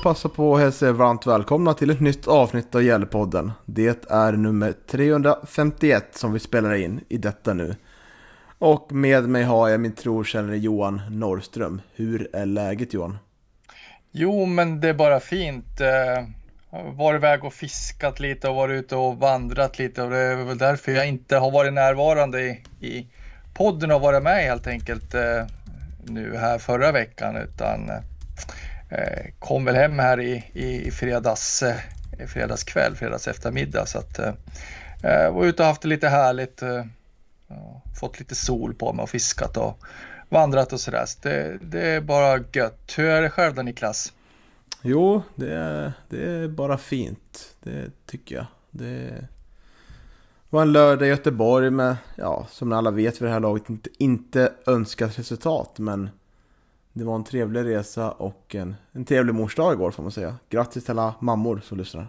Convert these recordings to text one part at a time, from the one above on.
Jag passa på att hälsa er varmt välkomna till ett nytt avsnitt av Gällepodden. Det är nummer 351 som vi spelar in i detta nu. Och med mig har jag min trotjänare Johan Norrström. Hur är läget Johan? Jo, men det är bara fint. Var varit iväg och fiskat lite och varit ute och vandrat lite och det är väl därför jag inte har varit närvarande i, i podden och varit med helt enkelt eh, nu här förra veckan utan eh, Eh, kom väl hem här i, i, fredags, eh, i fredags kväll, fredags eftermiddag så att eh, eh var ute och haft det lite härligt. Eh, fått lite sol på mig och fiskat och vandrat och sådär. Så det, det är bara gött. Hur är det själv då Niklas? Jo, det är, det är bara fint. Det tycker jag. Det var en lördag i Göteborg med, ja, som alla vet vid det här laget, inte, inte önskat resultat. Men det var en trevlig resa och en, en trevlig morsdag igår får man säga. Grattis till alla mammor som lyssnar.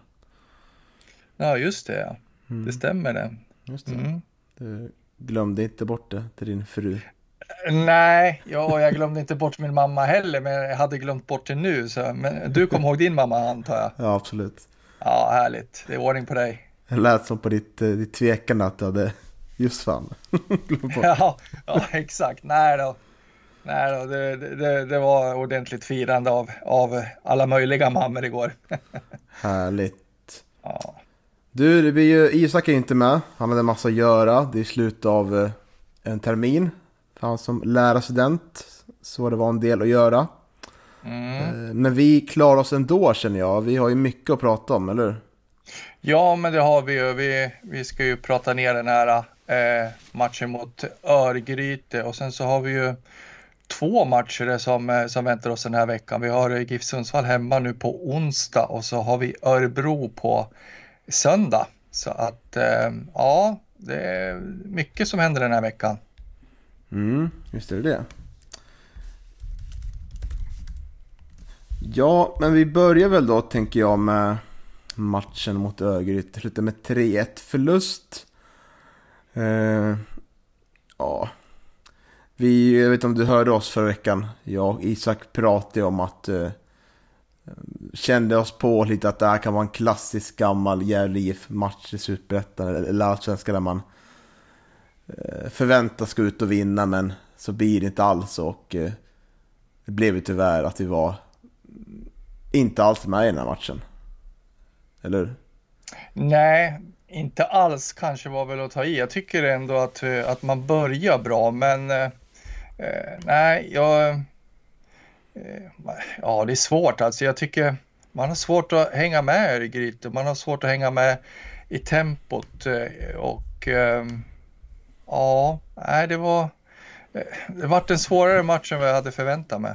Ja, just det. Ja. Mm. Det stämmer det. Just det. Mm. Du glömde inte bort det till din fru. Nej, ja, jag glömde inte bort min mamma heller, men jag hade glömt bort det nu. Så, men du kom ihåg din mamma antar jag? Ja, absolut. Ja, härligt. Det är ordning på dig. Det lät som på ditt, eh, ditt tvekande att du hade just fan ja, ja, exakt. Nej då. Nej då, det, det, det, var ordentligt firande av, av alla möjliga mammor igår. Härligt. Ja. Du, det blir ju, Isak är inte med. Han hade en massa att göra. Det är slut av eh, en termin. För han som lärarstudent. Så det var en del att göra. Mm. Eh, men vi klarar oss ändå känner jag. Vi har ju mycket att prata om, eller? Ja, men det har vi ju. Vi, vi ska ju prata ner den här eh, matchen mot Örgryte och sen så har vi ju två matcher som, eh, som väntar oss den här veckan. Vi har GIF Sundsvall hemma nu på onsdag och så har vi Örebro på söndag. Så att eh, ja, det är mycket som händer den här veckan. Mm, visst är det det. Ja, men vi börjar väl då tänker jag med matchen mot Örgryte. Slutar med 3-1 förlust. Eh, ja. Vi, jag vet inte om du hörde oss förra veckan. Jag och Isak pratade om att eh, kände oss på lite att det här kan vara en klassisk gammal Gävle IF-match i Superettan eller Allsvenskan där man eh, förväntas gå ut och vinna men så blir det inte alls och eh, det blev ju tyvärr att vi var inte alls med i den här matchen. Eller hur? Nej, inte alls kanske var väl att ta i. Jag tycker ändå att, eh, att man börjar bra men eh, eh, nej, jag Eh, ja, det är svårt alltså. Jag tycker man har svårt att hänga med i Gryte. Man har svårt att hänga med i tempot eh, och ehm, ja, nej, det var eh, det vart en svårare match än vad jag hade förväntat mig.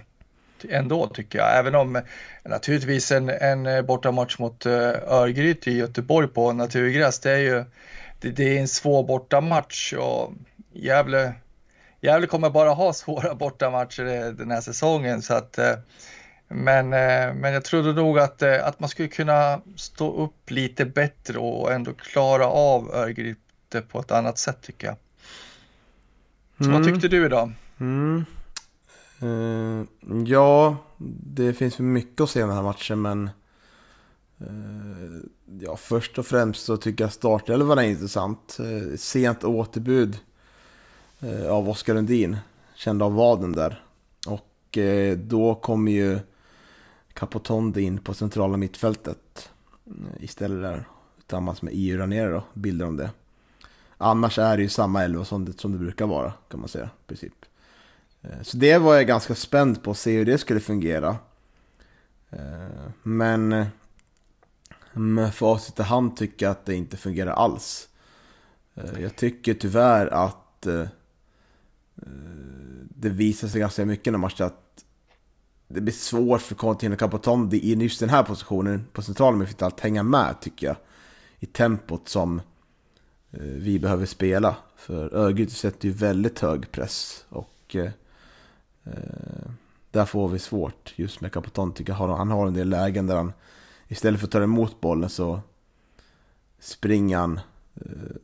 Ändå tycker jag, även om naturligtvis en, en eh, bortamatch mot Örgryte i Göteborg på naturgräs, det är ju det, det är en svår bortamatch och Gävle Gävle kommer bara ha svåra bortamatcher den här säsongen. Så att, eh, men, eh, men jag trodde nog att, eh, att man skulle kunna stå upp lite bättre och ändå klara av Örgryte på ett annat sätt tycker jag. Så mm. vad tyckte du idag? Mm. Uh, ja, det finns mycket att se i den här matchen men uh, ja, först och främst så tycker jag startelvan är intressant. Uh, sent återbud Eh, Eh, av Oskar Lundin. känd av vaden där. Och eh, då kommer ju Capotonde in på centrala mittfältet eh, istället där. Tillsammans med EU Ranera då, bilder om det. Annars är det ju samma elva som det, som det brukar vara kan man säga. I princip. Så det var jag ganska spänd på att se hur det skulle fungera. Men med facit i hand tycker jag att det inte fungerar alls. Jag tycker tyvärr att det visar sig ganska mycket när matchen att det blir svårt för Contino Capotondi i just den här positionen på centralen med att hänga med tycker jag. I tempot som eh, vi behöver spela. För Örgryte sätter ju väldigt hög press och eh, där får vi svårt just med Capoton tycker jag. Han har en del lägen där han istället för att ta emot bollen så springer han, eh,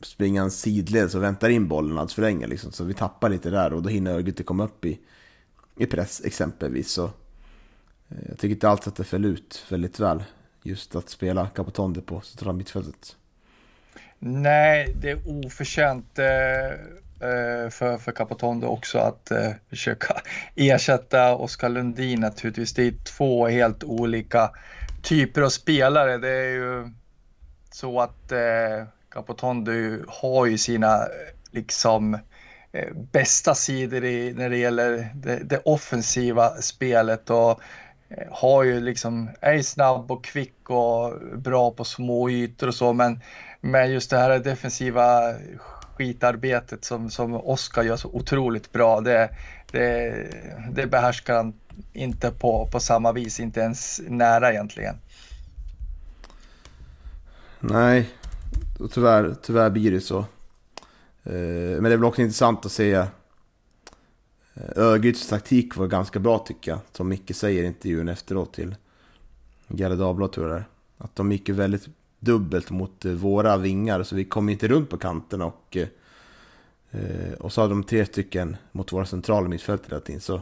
Springa en sidled och väntar in bollen alldeles för länge. Liksom. Så vi tappar lite där och då hinner Örgryte komma upp i, i press exempelvis. Så, eh, jag tycker inte alls att det föll ut väldigt väl just att spela Capotonde på centrala mittfältet. Nej, det är oförtjänt eh, eh, för, för Capotondo också att eh, försöka ersätta Oskar Lundin naturligtvis. Det är två helt olika typer av spelare. Det är ju så att eh, Capotondo har ju sina eh, liksom eh, bästa sidor i, när det gäller det, det offensiva spelet och eh, har ju liksom, är snabb och kvick och bra på små ytor och så men men just det här defensiva skitarbetet som, som Oskar gör så otroligt bra. Det, det, det behärskar han inte på, på samma vis, inte ens nära egentligen. Nej, tyvärr, tyvärr blir det så. Eh, men det är väl också intressant att se eh, Örgryts Örgrytes taktik var ganska bra tycker jag. Som Micke säger i intervjun efteråt till Gefle Dagblad tror jag det. Att de gick väldigt dubbelt mot eh, våra vingar så vi kom inte runt på kanterna och eh, och så hade de tre stycken mot våra centrala mittfält hela tiden så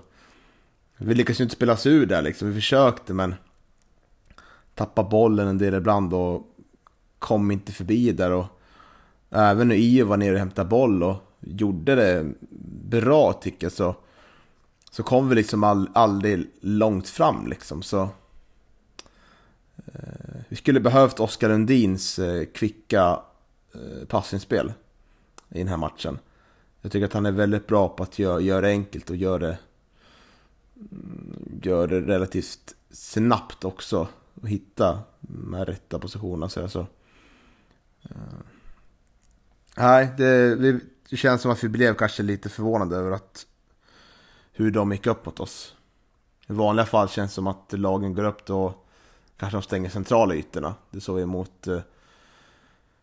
vi lyckades ju inte spela oss ur där liksom, vi försökte men tappade bollen en del ibland och kom inte förbi där och även när Io var nere och hämtade boll och gjorde det bra tycker jag så så kom vi liksom all, aldrig långt fram liksom så Eh, vi skulle behövt Oskar Lundins eh, kvicka eh, passningsspel i den här matchen. Jag tycker att han är väldigt bra på att göra, göra det enkelt och göra det, mm, gör det relativt snabbt också. Och hitta de här rätta positionerna. Så alltså, Eh, nej, det, det känns som att vi blev kanske lite förvånade över att hur de gick upp mot oss. I vanliga fall känns det som att lagen går upp då kanske de stänger centrala ytorna. Det såg vi mot, eh,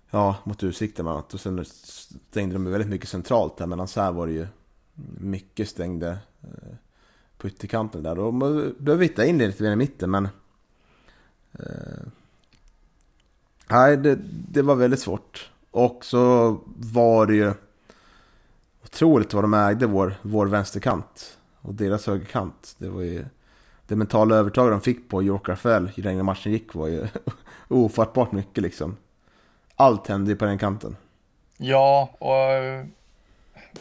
ja, mot Utsikten bland annat. Och sen stängde de väldigt mycket centralt där, medan så här var det ju mycket stängde eh, på ytterkanten där. Då behöver vi hitta in det lite mer i mitten, men eh, nej, det, det var väldigt svårt. Och så var det ju otroligt vad de ägde vår, vår vänsterkant och deras högerkant. Det var ju det mentala övertag de fick på York Rafael ju längre matchen gick var ju ofattbart mycket liksom. Allt hände ju på den kanten. Ja, och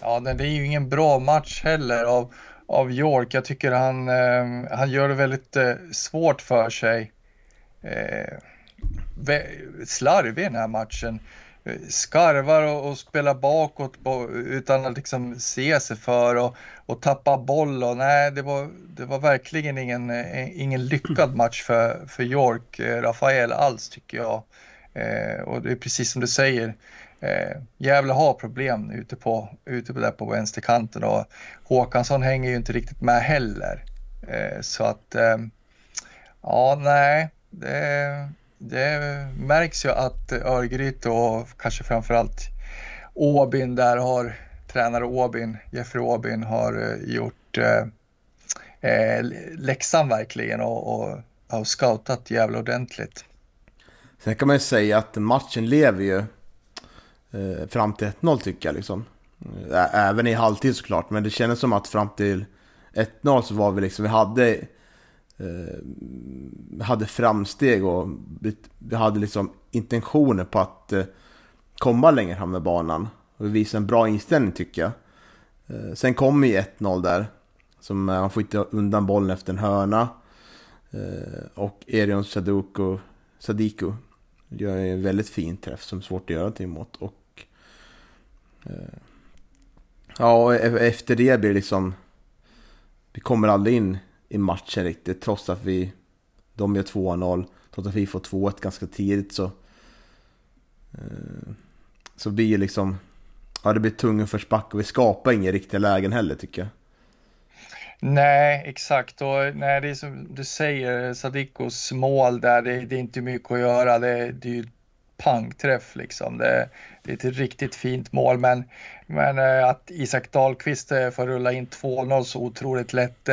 ja, det är ju ingen bra match heller av, av York. Jag tycker han, eh, han gör det väldigt eh, svårt för sig. Eh, slarvig i den här matchen skarvar och, och spelar bakåt utan att liksom se sig för och, och tappa boll. Och, nej, det var, det var verkligen ingen, ingen lyckad match för, för York, eh, Rafael alls tycker jag. Eh, och det är precis som du säger, eh, Gävle har problem ute på, ute på, där på vänsterkanten och Håkansson hänger ju inte riktigt med heller. Eh, så att, eh, ja nej, det det märks ju att Örgryte och kanske framförallt Åbyn där har tränare Åbyn, Jeffrey Åbyn har eh, gjort eh, eh, läxan verkligen och, och har scoutat jävla ordentligt. Sen kan man ju säga att matchen lever ju eh, fram till 1-0 tycker jag liksom. Även i halvtid såklart, men det kändes som att fram till 1-0 så var vi liksom, vi hade eh, hade framsteg och vi hade liksom intentioner på att eh, komma längre fram med banan. Och vi visade en bra inställning tycker jag. Eh, sen kommer ju 1-0 där. Som, eh, han får inte undan bollen efter en hörna. Eh, och Erion Sadiku, Sadiku gör en väldigt fin träff som är svårt att göra någonting emot. Och, eh, ja, och e- efter det blir det liksom... Vi kommer aldrig in i matchen riktigt. Trots att vi, de gör 2-0. trots att vi får 2-1 ganska tidigt så... Eh, så blir ju liksom... Ja, det blir tung uppförsbacke och vi skapar inga riktiga lägen heller tycker jag. Nej, exakt. Och nej, det är som du säger, Sadikos mål där, det, det är inte mycket att göra. Det, det är ju pangträff liksom. Det, det, är ett riktigt fint mål, men, men eh, att Isak Dahlqvist eh, får rulla in 2-0 så otroligt lätt,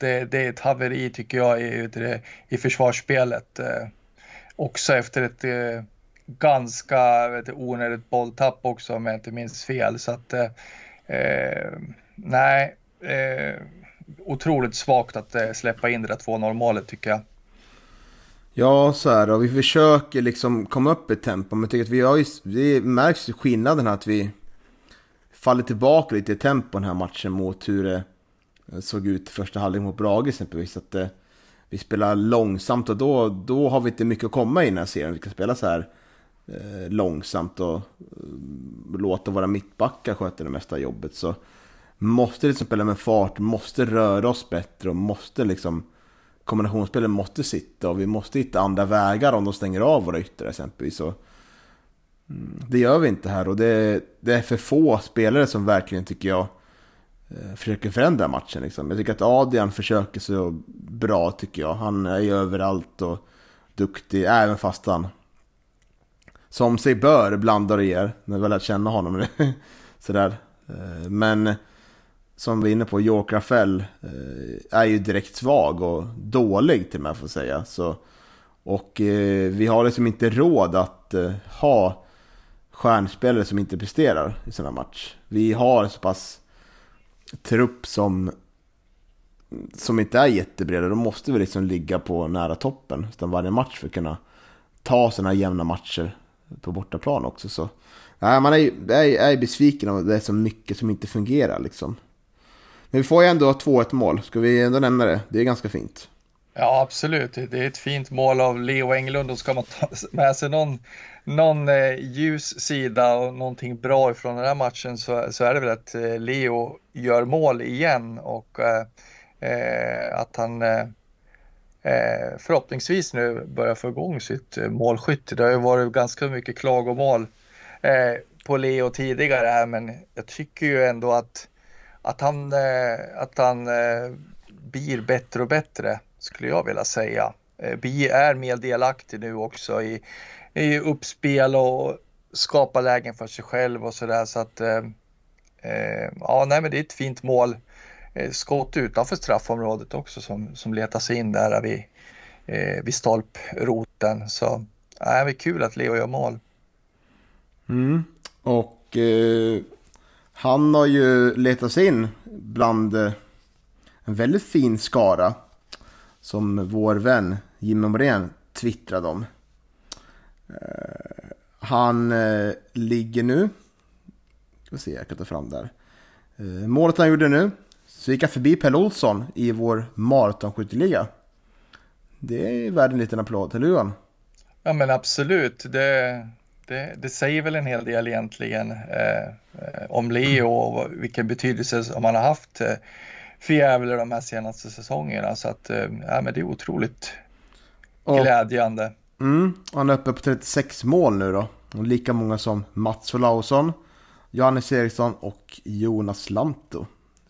det, det, är ett haveri tycker jag i, i försvarsspelet. Eh, också efter ett eh, ganska vet, onödigt bolltapp också om jag inte minns fel. Så att, eh, eh nej, eh, otroligt svagt att eh, släppa in det där 2-0 målet tycker jag. Ja, så är det. Och vi försöker liksom komma upp i tempo. Men jag tycker att vi har ju, det märks ju skillnaden att vi faller tillbaka lite i tempo den här matchen mot hur det Eh, såg ut första halvlek mot Brage exempelvis. Att eh, vi spelar långsamt och då, då har vi inte mycket att komma i den här serien. Vi kan spela så här eh, långsamt och eh, låta våra mittbackar sköta det mesta jobbet. Så måste liksom spela med fart, måste röra oss bättre och måste liksom kombinationsspelet måste sitta och vi måste hitta andra vägar om de stänger av våra yttre exempelvis. Och, mm, det gör vi inte här och det, det, är för få spelare som verkligen tycker jag Eh, försöker förändra matchen. Liksom. Jag tycker att Adrian försöker så bra tycker jag. Han är ju överallt och duktig även fast han som sig bör blandar och ger. När vi har lärt känna honom. Sådär. Eh, men som vi är inne på, York Rafael eh, är ju direkt svag och dålig till och med får säga. Så, och vi har liksom inte råd att ha stjärnspelare som inte presterar i sådana match. Vi har så pass trupp som, som inte är jättebreda. Då måste vi liksom ligga på nära toppen utan varje match för att kunna ta sådana här jämna matcher på bortaplan också. Så, nej, man är, är, är besviken av att det är så mycket som inte fungerar liksom. Men vi får ju ändå 2-1 mål, ska vi ändå nämna det? Det är ganska fint. Ja, absolut. Det är ett fint mål av Leo Englund och ska man ta med sig någon, någon eh, ljus sida och någonting bra ifrån den här matchen så, så är det väl att eh, Leo gör mål igen och eh, eh att han eh, förhoppningsvis nu börjar få igång sitt målskytte. Det har ju varit ganska mycket klagomål på Leo tidigare här men jag tycker ju ändå att att han, eh, att han eh, blir bättre och bättre skulle jag vilja säga. Eh, vi är mer delaktig nu också i, i uppspel och skapa lägen för sig själv och sådär så att eh, eh, ja, nej men det är ett fint mål. Skott utanför straffområdet också som, som letar sig in där vid, vid stolproten. Så nej, det är kul att Leo gör mål. Mm. Och eh, han har ju letat sig in bland eh, en väldigt fin skara. Som vår vän Jimmy Morén twittrade om. Eh, han eh, ligger nu. Ska se, jag kan ta fram där. Eh, målet han gjorde nu. Så gick han förbi Pelle Olsson i vår maratonskytteliga. Det är värd en liten applåd, eller hur Ja men absolut. Det, det, det, säger väl en hel del egentligen eh, om Leo och vilken betydelse som han har haft för Gävle de här senaste säsongerna. Så att, eh, ja, men det är otroligt och, glädjande. Mm, han är uppe på 36 mål nu då. Och lika många som Mats Olausson, Johannes Eriksson och Jonas Lanto.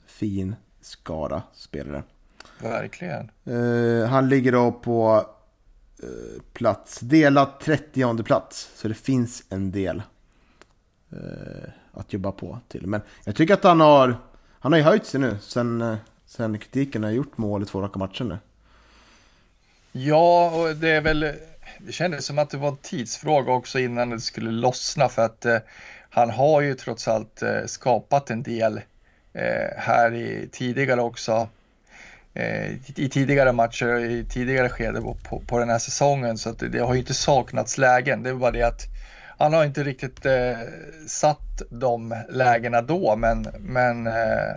Fin skara spelare. Verkligen. Uh, han ligger då på Eh, plats. Delat 30 plats. Så det finns en del eh, att jobba på till. Men jag tycker att han har, han har ju höjt sig nu sen, eh, sen kritiken har gjort mål i två raka matcher nu. Ja, och det är väl, det kändes som att det var en tidsfråga också innan det skulle lossna för att eh, han har ju trots allt eh, skapat en del eh, här i tidigare också Eh, i tidigare matcher, och i tidigare skede på, på den här säsongen. Så att det, det har ju inte saknats lägen. Det är bara det att han har inte riktigt eh, satt de lägena då, men, men, eh,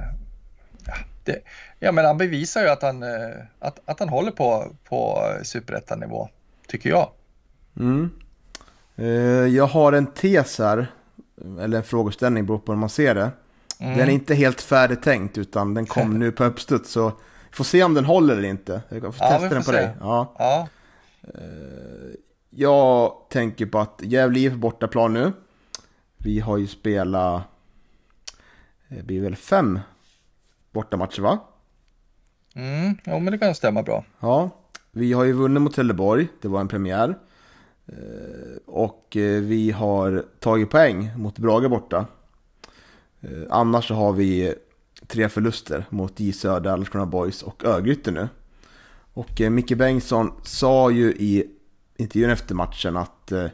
det, ja, men han bevisar ju att han, eh, att, att han håller på, på superettanivå, tycker jag. Mm. Eh, jag har en tes här, eller en frågeställning, beror på hur man ser det. Mm. Den är inte helt färdigtänkt, utan den kom nu på uppstuds. Så Får se om den håller eller inte. Jag får ja, testa den på se. dig. Ja. ja. Eh, jag tänker på att Gävle IF bortaplan nu. Vi har ju spelat, det blir väl fem bortamatcher va? Mm, ja, men det kan stämma bra. Ja, vi har ju vunnit mot Trelleborg, det var en premiär. Eh, och eh, vi har tagit poäng mot Brage borta. Eh, annars så har vi tre förluster mot J Södra, Landskrona Boys och Örgryte nu. Och Micke Bengtsson sa ju i intervjun efter matchen att eh,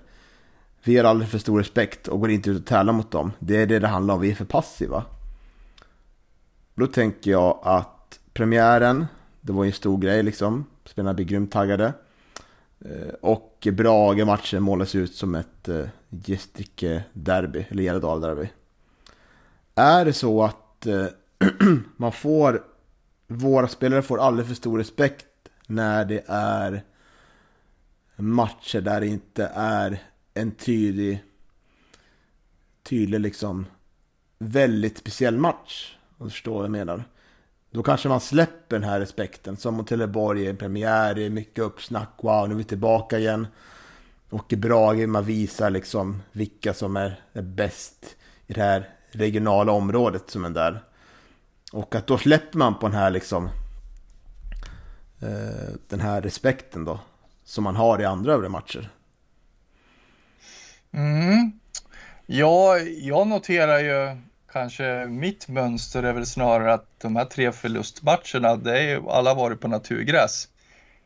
vi har alldeles för stor respekt och går inte ut och tävlar mot dem. Det är det det handlar om, vi är för passiva. Då tänker jag att premiären, det var ju en stor grej liksom. Spelarna blir grymt taggade. Eh, och Brage-matchen målas ut som ett eh, Gästrike-derby, eller Gärdal-derby. Är det så att eh, man får, våra spelare får alldeles för stor respekt när det är matcher där det inte är en tydlig, tydlig liksom, väldigt speciell match. Om du förstår vad jag menar. Då kanske man släpper den här respekten. Som mot Trelleborg, en premiär, det är mycket uppsnack. Wow, nu är vi tillbaka igen. Och i Brage, man visar liksom vilka som är, bäst i det här regionala området som är där. Och att då släpper man på den här liksom eh, den här respekten då. Som man har i andra övriga matcher. Mm. Ja, jag noterar ju kanske mitt mönster är väl snarare att de här tre förlustmatcherna, det är ju alla varit på naturgräs.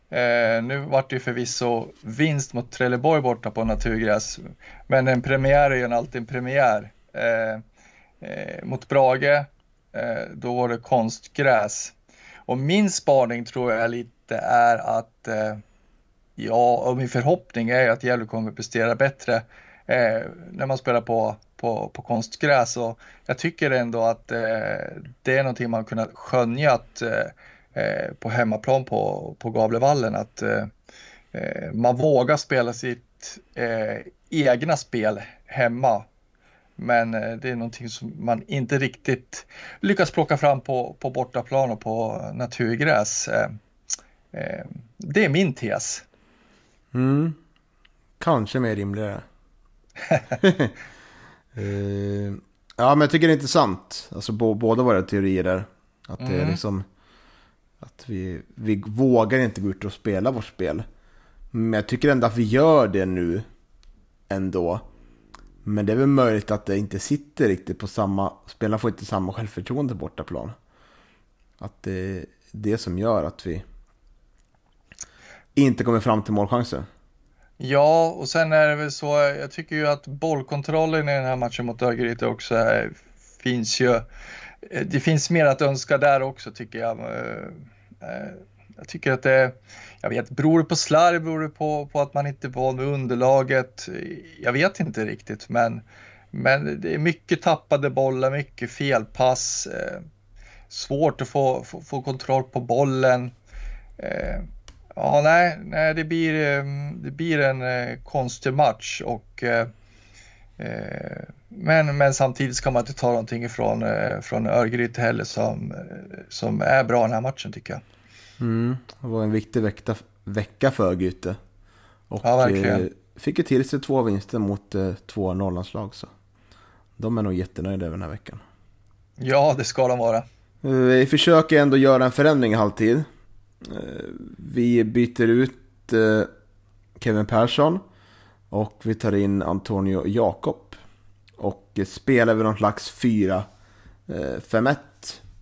Eh, nu vart det ju förvisso vinst mot Trelleborg borta på naturgräs, men en premiär är ju alltid en premiär. Eh, eh, mot Brage, eh, då var det konstgräs. Och min spaning tror jag lite är att, eh, ja, och min förhoppning är att Gävle kommer prestera bättre eh, när man spelar på på, på konstgräs och jag tycker ändå att eh, det är någonting man kunnat skönja att, eh, eh på hemmaplan på, på Gavlevallen att eh, eh, man vågar spela sitt eh, egna spel hemma. Men eh, det är någonting som man inte riktigt lyckas plocka fram på, på bortaplan och på naturgräs. det är min tes. Mm. Kanske mer rimligare. Uh, ja, men jag tycker det är intressant. Alltså båda våra teorier där. Att det är mm. liksom... Att vi, vi vågar inte gå ut och spela vårt spel. Men jag tycker ändå att vi gör det nu. Ändå. Men det är väl möjligt att det inte sitter riktigt på samma... Spelarna får inte samma självförtroende på bortaplan. Att det är det som gör att vi inte kommer fram till målchanser. Ja, och sen är det väl så, jag tycker ju att bollkontrollen i den här matchen mot Örgryte också är, finns ju, eh, det finns mer att önska där också tycker jag. Eh, eh, jag tycker att det, jag vet, beror det på slarv, beror det på, på att man inte var med underlaget? Jag vet inte riktigt, men, men det är mycket tappade bollar, mycket felpass, svårt att få, få, få kontroll på bollen. Ja, nej, nej det, blir, ehm, det blir en eh, konstig match och eh, eh, men, men samtidigt ska man inte ta någonting ifrån från Örgryte heller som, som är bra den här matchen tycker jag. Mm, det var en viktig vecka, vecka för Örgryte. Och ja, verkligen. fick ju till sig två vinster mot två Norrlandslag. Så de är nog jättenöjda över den här veckan. Ja, det ska de vara. Vi försöker ändå göra en förändring i halvtid. Eh, vi byter ut eh, Kevin Persson och vi tar in Antonio Jakob. Och spelar vi någon slags 4-5-1 eh,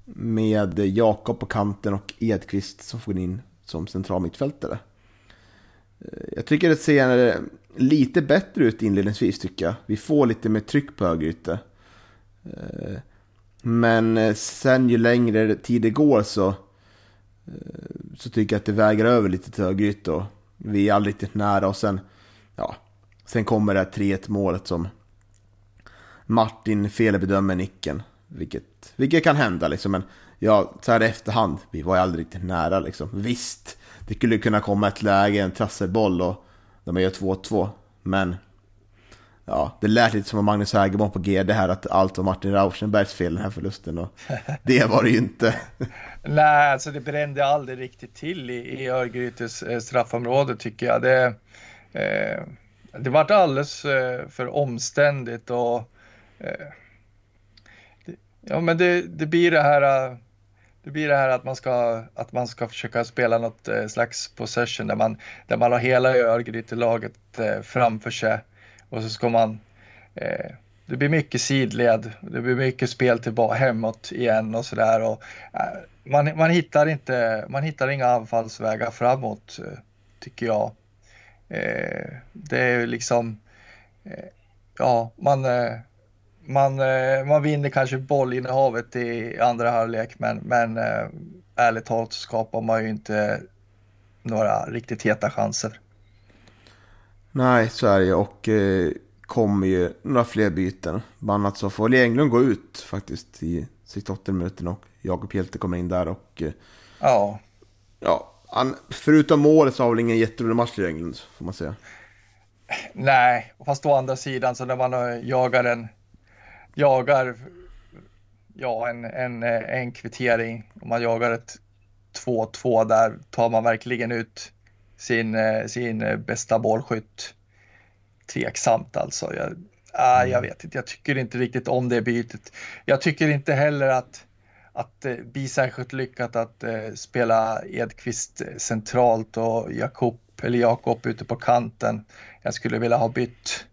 med Jakob på kanten och Edqvist som får in som central mittfältare. Jag tycker det ser lite bättre ut inledningsvis tycker jag. Vi får lite mer tryck på Örgryte. Men sen ju längre tid det går så så tycker jag att det väger över lite till Örgryte och vi är aldrig riktigt nära och sen, ja, sen kommer det här 3-1 målet som Martin felbedömer nicken. Vilket, vilket kan hända liksom, men ja, så här i efterhand, vi var ju aldrig riktigt nära liksom. Visst, det skulle kunna komma ett läge, en trasselboll och de gör 2-2, men ja, det lät lite som att Magnus Hägerborn på G det här att allt var Martin Rauschenbergs fel den här förlusten och det var det ju inte. Nej, alltså det brände aldrig riktigt till i, i Örgrytes eh, straffområde tycker jag. Det, eh, det vart alldeles eh, för omständigt och eh, det, ja, men det, det blir det här. Eh, det blir det här att man ska, att man ska försöka spela något slags possession där man, där man har hela Örgryte-laget framför sig och så ska man eh, det blir mycket sidled, det blir mycket spel tillbaka hemåt igen och sådär. Eh, man, man, hittar inte, man hittar inga anfallsvägar framåt eh, tycker jag. Eh, det är liksom, eh, ja, man, eh, man, man vinner kanske bollinnehavet i andra halvlek, men, men ärligt talat så skapar man ju inte några riktigt heta chanser. Nej, så är det och eh, kommer ju några fler byten. Bland annat så får Englund gå ut faktiskt i 68 minuter och Jakob Hjelte kommer in där och eh, ja. ja, han, förutom målet så har väl ingen jätterolig match i England, får man säga. Nej, fast å andra sidan så när man jagar en, jagar, ja en, en, en kvittering, om man jagar ett 2-2 där tar man verkligen ut sin, sin bästa bollskytt. Tveksamt alltså. Jag, äh, jag vet inte, jag tycker inte riktigt om det bytet. Jag tycker inte heller att att eh, bli särskilt lyckat att eh, spela Edqvist centralt och Jakob, eller Jakob ute på kanten. Jag skulle vilja ha bytt,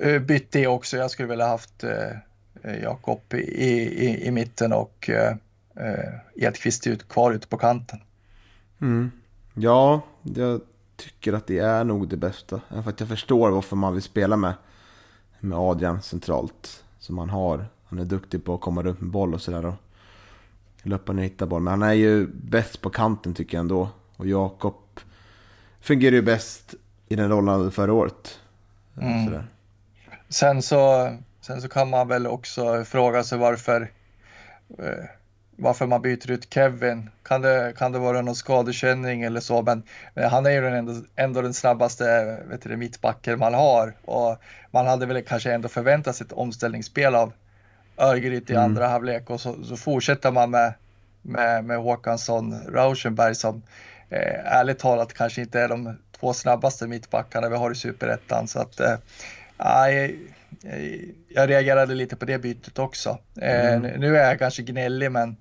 eh, bytt det också. Jag skulle vilja haft eh, Jakob i, i, i mitten och eh, eh, Edqvist ut, kvar ute på kanten. Mm. Ja, jag tycker att det är nog det bästa. För att jag förstår varför man vill spela med, med Adrian centralt. Som man har han är duktig på att komma runt med boll och sådär. Och löpa ner och hitta boll. Men han är ju bäst på kanten tycker jag ändå. Och Jakob fungerar ju bäst i den rollen han hade förra året. Mm. Sen, så, sen så kan man väl också fråga sig varför eh, varför man byter ut Kevin. Kan det, kan det vara någon skadekänning eller så? Men, men han är ju ändå, ändå den snabbaste vet du, mittbacken man har och man hade väl kanske ändå förväntat sig ett omställningsspel av, Örgryte i mm. andra halvlek och så, så, fortsätter man med, med, med Håkansson, Rauschenberg som eh, ärligt talat kanske inte är de två snabbaste mittbackarna vi har i superettan. Så att eh, jag, jag reagerade lite på det bytet också. Eh, mm. Nu är jag kanske gnällig men,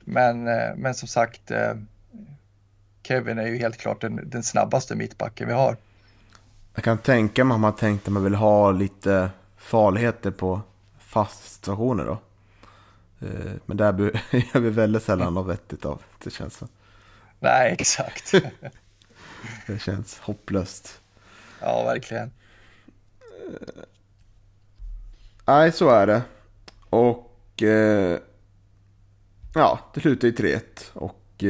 men, eh, men som sagt eh, Kevin är ju helt klart den, den snabbaste mittbacken vi har. Jag kan tänka mig att man tänkte att man vill ha lite farligheter på fast situationer då. Eh, men där gör vi väldigt sällan något vettigt av, det känns som. Nej, exakt. det känns hopplöst. Ja, verkligen. Eh, nej, så är det. Och eh, ja, det slutar i 3-1. Och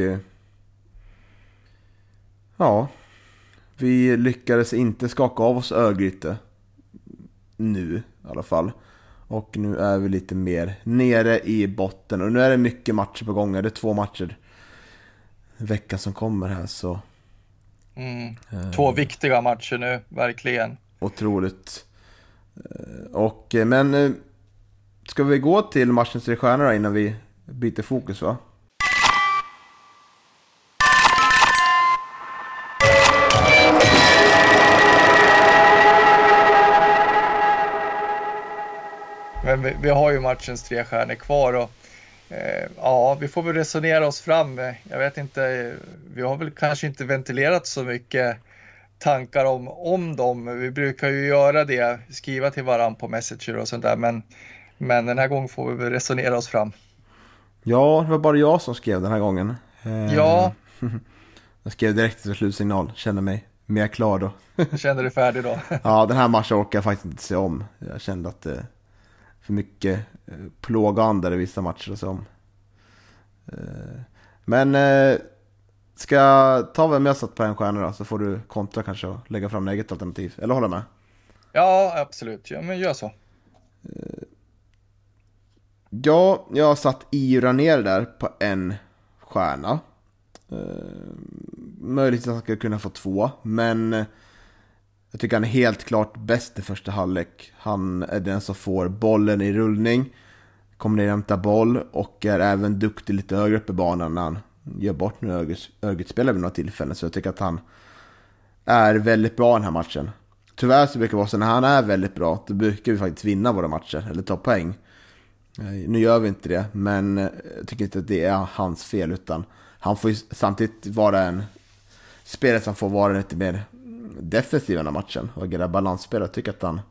ja, vi lyckades inte skaka av oss Örgryte nu i alla fall. Och nu är vi lite mer nere i botten. Och nu är det mycket matcher på gång. Det är två matcher veckan som kommer här så... Mm. Två eh, viktiga matcher nu, verkligen. Otroligt. Eh, och, eh, men eh, ska vi gå till matchens tre stjärnor innan vi byter fokus va? Men vi, vi har ju matchens tre stjärnor kvar och eh, ja, vi får väl resonera oss fram. Jag vet inte, vi har väl kanske inte ventilerat så mycket tankar om, om dem. Vi brukar ju göra det, skriva till varandra på Messenger och sånt där, men, men den här gången får vi väl resonera oss fram. Ja, det var bara jag som skrev den här gången. Eh, ja. Jag skrev direkt efter slutsignal, kände mig mer klar då. Kände dig färdig då? ja, den här matchen orkar jag faktiskt inte se om. Jag kände att det, för mycket eh, plågande i vissa matcher och så. Eh, men eh, ska jag ta vem jag satt på en stjärna då, så får du kontra kanske och lägga fram eget alternativ. Eller hålla med? Ja, absolut. Ja, men gör så. Ja, jag har satt Ira ner där på en stjärna. Möjligtvis att han skulle kunna få två, men Jag tycker han är helt klart bäst i första halvlek. Han är den som får bollen i rullning, kommer ner och hämtar boll och är även duktig lite högre upp i banan när han gör bort nu Örgryte-spelare vid några tillfällen. Så jag tycker att han är väldigt bra den här matchen. Tyvärr så brukar det vara så när han är väldigt bra, då brukar vi faktiskt vinna våra matcher, eller ta poäng. Eh, nu gör vi inte det, men eh, jag tycker inte att det är hans fel, utan han får ju samtidigt vara en spelare som får vara lite mer defensiv i den här matchen och agera balansspelare. Jag tycker att han,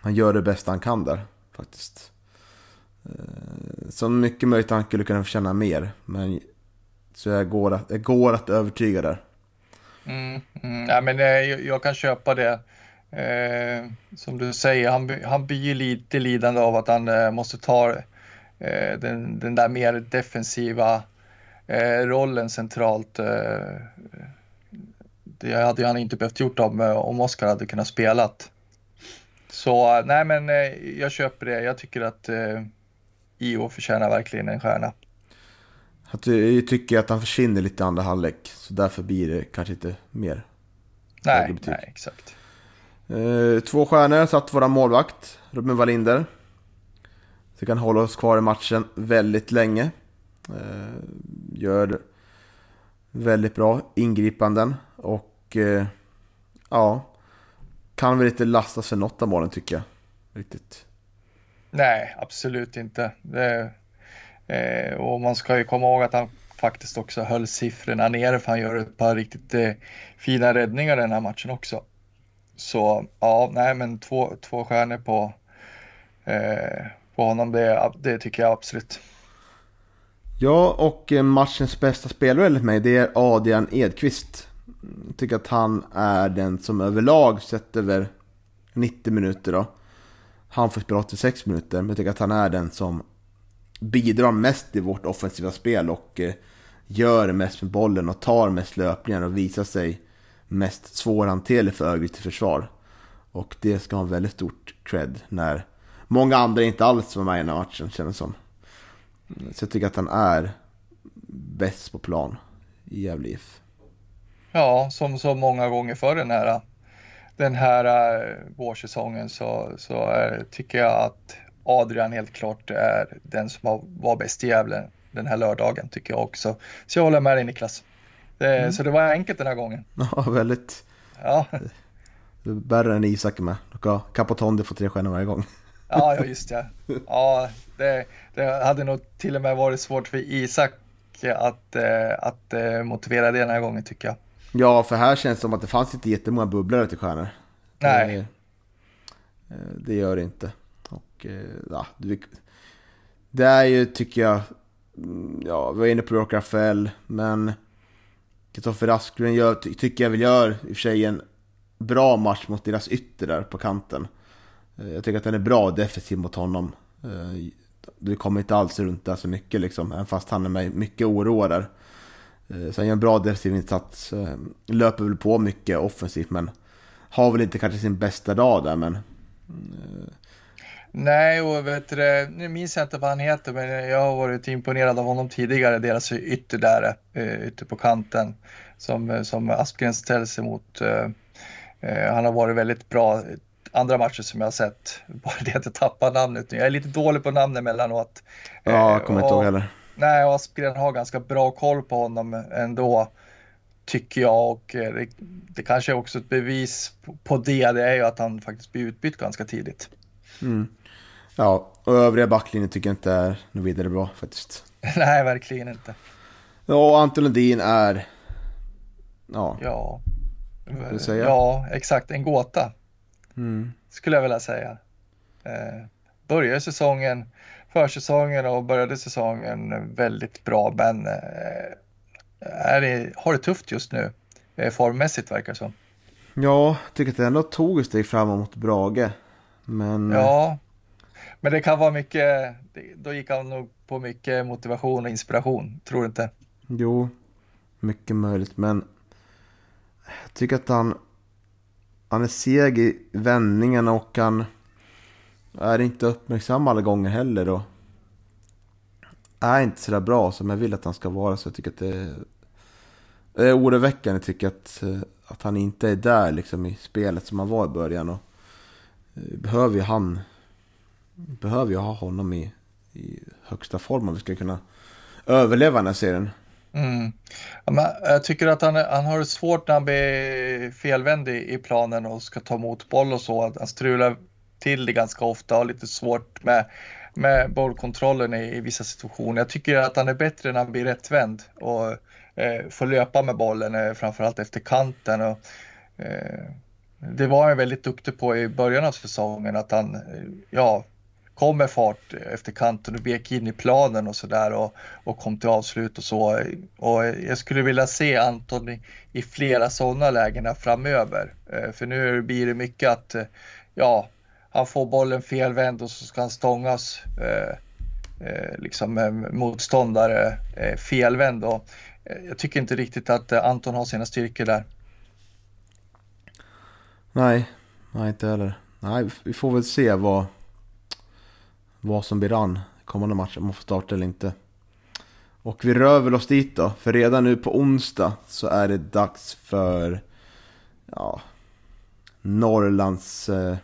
han gör det bästa han kan där, faktiskt. Eh, så mycket möjligt att han skulle kunna förtjäna mer, men så jag går att, jag går att övertyga där. Mm, mm, ja, men eh, jag, jag kan köpa det. Eh, som du säger, han, han blir lite lidande av att han eh, måste ta eh, den, den där mer defensiva eh, rollen centralt. Eh, det hade han inte behövt gjort om, eh, om Oskar hade kunnat spelat. Så nej, men eh, jag köper det. Jag tycker att IO förtjänar verkligen en stjärna. Jag tycker att han försvinner lite i andra halvlek, så därför blir det kanske inte mer. Nej, nej exakt. Eh, två stjärnor satt våra målvakt, Ruben Wallinder. Så kan hålla oss kvar i matchen väldigt länge. Eh, gör väldigt bra ingripanden och eh, ja, kan väl inte lastas för något av målen tycker jag. Riktigt. Nej, absolut inte. Det, eh, och man ska ju komma ihåg att han faktiskt också höll siffrorna nere för han gör ett par riktigt eh, fina räddningar den här matchen också. Så ja, nej men två, två stjärnor på, eh, på honom, det, det tycker jag absolut. Ja, och eh, matchens bästa spelare enligt mig, det är Adrian Edqvist. Jag tycker att han är den som överlag sett över 90 minuter då. Han får spela 86 minuter, men jag tycker att han är den som bidrar mest i vårt offensiva spel och eh, gör mest med bollen och tar mest löpningar och visar sig mest svårhanterlig för Örgryte försvar. Och det ska ha en väldigt stort cred när många andra inte alls var med i den här matchen känns som. Så jag tycker att han är bäst på plan i Gävle IF. Ja, som så många gånger förr den här, den här uh, vårsäsongen så, så är, tycker jag att Adrian helt klart är den som var bäst i Gävle den här lördagen tycker jag också. Så jag håller med dig Niklas. Det, mm. Så det var enkelt den här gången. Ja, väldigt. Ja. Värre än Isak med. Capotondi får tre stjärnor varje gång. Ja, ja just det. Ja, det, det, hade nog till och med varit svårt för Isak att, eh, att eh, motivera det den här gången tycker jag. Ja, för här känns det som att det fanns inte jättemånga bubblare till stjärnor. Nej. Det, eh, det gör det inte. Och ja, det är ju, tycker jag, mm, ja, vi var inne på Rock Rafael, men Kristoffer Asklund gör, ty tycker jag väl gör i och för sig en bra match mot deras ytter där på kanten. Eh, jag tycker att den är bra defensiv mot honom. Eh, du kommer inte alls runt där så mycket liksom, även fast han är med mycket oroad där. Eh, så han gör en bra defensiv insats. Löper väl på mycket offensivt men har väl inte kanske sin bästa dag där men Nej, och vet du, nu minns jag inte vad han heter, men jag har varit imponerad av honom tidigare, deras ytter där, eh, ytter på kanten, som, som Aspgren ställer sig mot. Eh, eh, han har varit väldigt bra andra matcher som jag har sett, bara det att jag tappar namnet nu. Jag är lite dålig på namn emellanåt. Ja, jag kommer inte ihåg heller. Nej, Aspgren har ganska bra koll på honom ändå, tycker jag. Och det, det kanske är också ett bevis på det, det är ju att han faktiskt blir utbytt ganska tidigt. Mm. Ja, och övriga backlinjen tycker jag inte är något vidare bra faktiskt. Nej, verkligen inte. Ja, och Anton Lundin är... Ja. Ja. Ja, exakt. En gåta. Mm. Skulle jag vilja säga. Eh, började säsongen, försäsongen och började säsongen väldigt bra, men eh, är det, har det tufft just nu. Eh, formmässigt verkar det som. Ja, tycker att det ändå tog ett steg framåt mot Brage. Men... Ja, men det kan vara mycket, då gick han nog på mycket motivation och inspiration, tror du inte? Jo, mycket möjligt, men jag tycker att han, han är seg i vändningarna och han är inte uppmärksam alla gånger heller. Och är inte sådär bra som jag vill att han ska vara. Så jag tycker att det är oroväckande. Jag att eh, att han inte är där liksom i spelet som han var i början. Och eh, behöver ju han, behöver ju ha honom i, i högsta form om vi ska kunna överleva den här serien. Mm. Ja, jag tycker att han, han har det svårt när han blir felvänd i, i planen och ska ta emot boll och så. Han strular till det ganska ofta och har lite svårt med, med bollkontrollen i, i vissa situationer. Jag tycker att han är bättre när han blir rättvänd och eh, får löpa med bollen, eh, framförallt efter kanten. Och, eh, det var han väldigt duktig på i början av säsongen, att han eh, ja, kom med fart efter kanten och vek in i planen och sådär och, och kom till avslut och så. Och jag skulle vilja se Anton i, i flera sådana lägen framöver. Eh, för nu blir det mycket att eh, ja, han får bollen felvänd och så ska han stångas eh, eh, liksom eh, motståndare eh, felvänd. Och, eh, jag tycker inte riktigt att eh, Anton har sina styrkor där. Nej, nej inte heller. Nej, vi får väl se vad, vad som blir an kommande match, om man får starta eller inte. Och vi rör väl oss dit då, för redan nu på onsdag så är det dags för ja, Norrlands eh,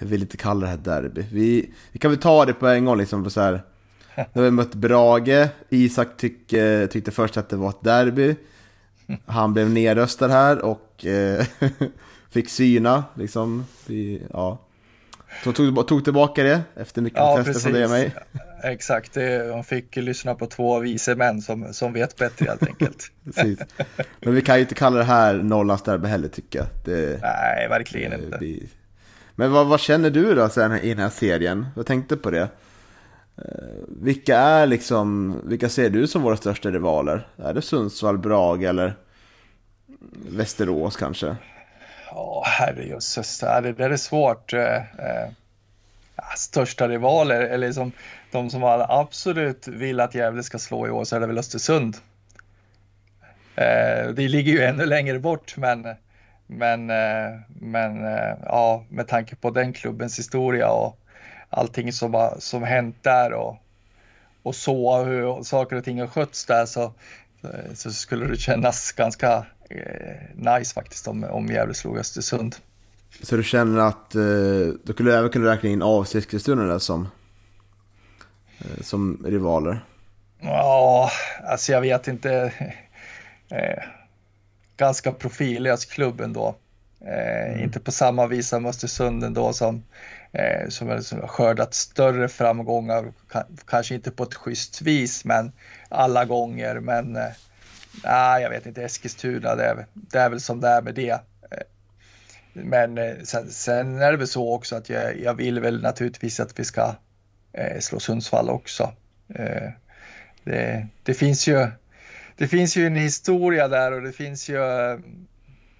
jag vill inte kalla det här derby. Vi, vi kan väl ta det på en gång liksom. Så här. Nu har vi mött Brage. Isak tyck, tyckte först att det var ett derby. Han blev nedröstad här och eh, fick syna. Liksom. Vi, ja. Så tog, tog tillbaka det efter mycket ja, protester från det mig. Exakt, han fick lyssna på två vise män som, som vet bättre helt enkelt. precis. Men vi kan ju inte kalla det här Norrlands derby heller tycker jag. Det, Nej, verkligen inte. Vi, men vad, vad, känner du då sen i den här serien? Jag tänkte på det. Eh, vilka är liksom, vilka ser du som våra största rivaler? Är det Sundsvall, Brage eller Västerås kanske? Ja, herrejösses, det där är svårt. Eh, eh, ja, största rivaler, eller liksom de som absolut vill att Gävle ska slå i år så är det väl Östersund. Det ligger ju ännu längre bort, men men, eh, men eh, ja, med tanke på den klubbens historia och allting som, som hänt där och, och så hur saker och ting har skötts där så, så skulle det kännas ganska eh, nice faktiskt om, om Gävle slog Östersund. Så du känner att eh, du skulle även kunna räkna in AFC Eskilstuna som, eh, som rivaler? Ja, alltså jag vet inte. Eh, ganska profillös klubb ändå. Eh, mm. Inte på samma vis som Östersund ändå som, eh, som, som har skördat större framgångar. Kanske inte på ett schysst vis, men alla gånger. Men eh, nej, jag vet inte, Eskilstuna, det är, det är väl som det är med det. Eh, men eh, sen, sen, är det väl så också att jag, jag vill väl naturligtvis att vi ska eh, slå Sundsvall också. Det, det, finns ju det finns ju en historia där och det finns ju,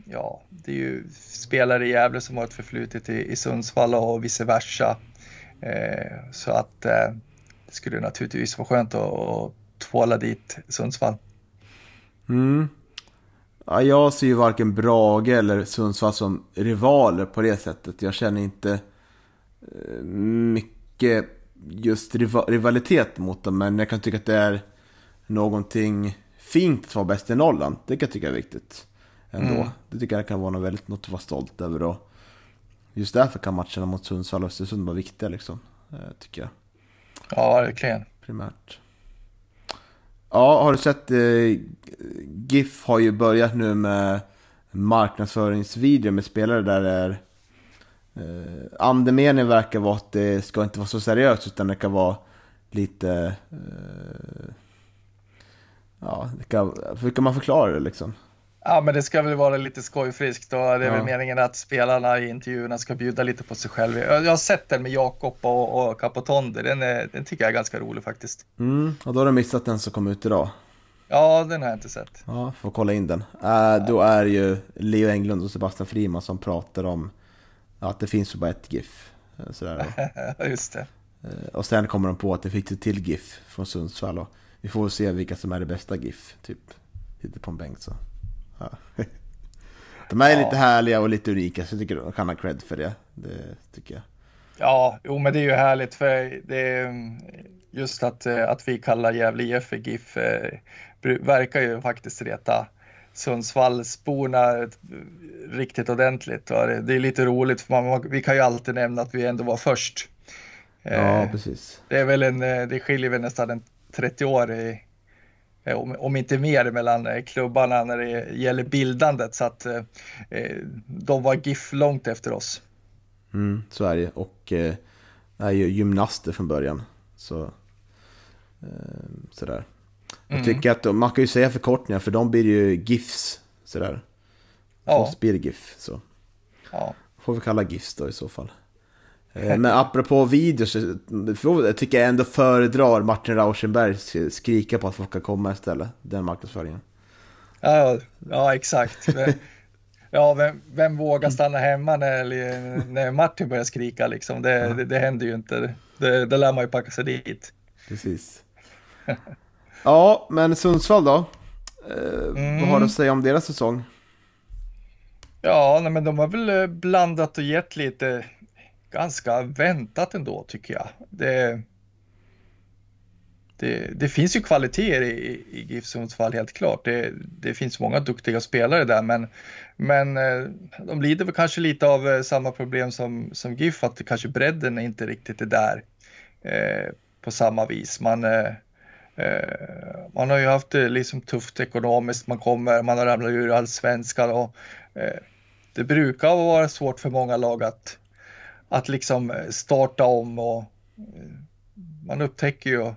ja, det är ju spelare i Gävle som har ett förflutet i, i Sundsvall och vice versa. Eh, så att eh, det skulle naturligtvis vara skönt att, att tvåla dit Sundsvall. Mm. Ja, jag ser ju varken Brage eller Sundsvall som rivaler på det sättet. Jag känner inte eh, mycket just rivalitet mot dem, men jag kan tycka att det är någonting fint att vara bäst i Norrland. Det kan jag tycka är viktigt. Ändå. Mm. Det tycker jag kan vara något väldigt något att vara stolt över. Och just därför kan matcherna mot Sundsvall och Östersund vara viktiga liksom. Eh, tycker jag. Ja, verkligen. Primärt. Ja, har du sett? Eh, GIF har ju börjat nu med marknadsföringsvideo med spelare där det är eh, andemeningen verkar vara att det ska inte vara så seriöst utan det kan vara lite eh, Ja, kan, hur kan man förklara det liksom? Ja, men det ska väl vara lite skojfriskt och det är ja. väl meningen att spelarna i intervjuerna ska bjuda lite på sig själva. Jag har sett den med Jakob och, och Capotonde, den, är, den tycker jag är ganska rolig faktiskt. Mm, och då har du missat den som kom ut idag. Ja, den har jag inte sett. Ja, får kolla in den. Äh, då är ju Leo Englund och Sebastian Friman som pratar om att det finns bara ett GIF. Eh, sådär. Just det. Eh, och sen kommer de på att det fick ett till GIF från Sundsvall. Och vi får se vilka som är det bästa GIF, typ. Sitter på en bänk så. Ja. De är ja. lite härliga och lite unika, så jag tycker de kan ha cred för det. Det tycker jag. Ja, jo men det är ju härligt för det är just att, att vi kallar Gävle IF för GIF eh, verkar ju faktiskt reta, Sundsvallsborna riktigt ordentligt. Det, är lite roligt för man, vi kan ju alltid nämna att vi ändå var först. Ja, eh, precis. Det, är väl en, eh, det skiljer väl nästan en 30 år i, eh, om, inte mer mellan klubbarna när det gäller bildandet så att eh, de var GIF långt efter oss. Mm, så är det och eh, är ju gymnaster från början. Så, eh, sådär. Jag mm. tycker att man kan ju säga förkortningar för de blir ju GIFs. Sådär. Ja. Blir det GIF. Så. Ja. Får vi kalla GIFs då i så fall. Eh, men apropå videos, jag tycker jag ändå föredrar Martin Rauschenberg skrika på att folk ska komma istället. Den marknadsföringen. Ja, ja exakt. Ja, vem, vem vågar stanna hemma när, när Martin börjar skrika liksom? Det, ja. det, det händer ju inte. Det, det lär man ju packa sig dit. Precis. Ja, men Sundsvall då? Eh, mm. Vad har du att säga om deras säsong? Ja, nej, men de har väl eh, blandat och gett lite ganska väntat ändå tycker jag. Det, det, det finns ju kvaliteter i, i GIF Sundsvall helt klart. Det, det, finns många duktiga spelare där men, men eh, de lider väl kanske lite av eh, samma problem som, som GIF att det kanske bredden inte riktigt är där eh, på samma vis. Man, eh, eh, man har ju haft det liksom tufft ekonomiskt, man kommer, man har ramlat ur allsvenskan och eh, det brukar vara svårt för många lag att att liksom eh, starta om och eh, man upptäcker ju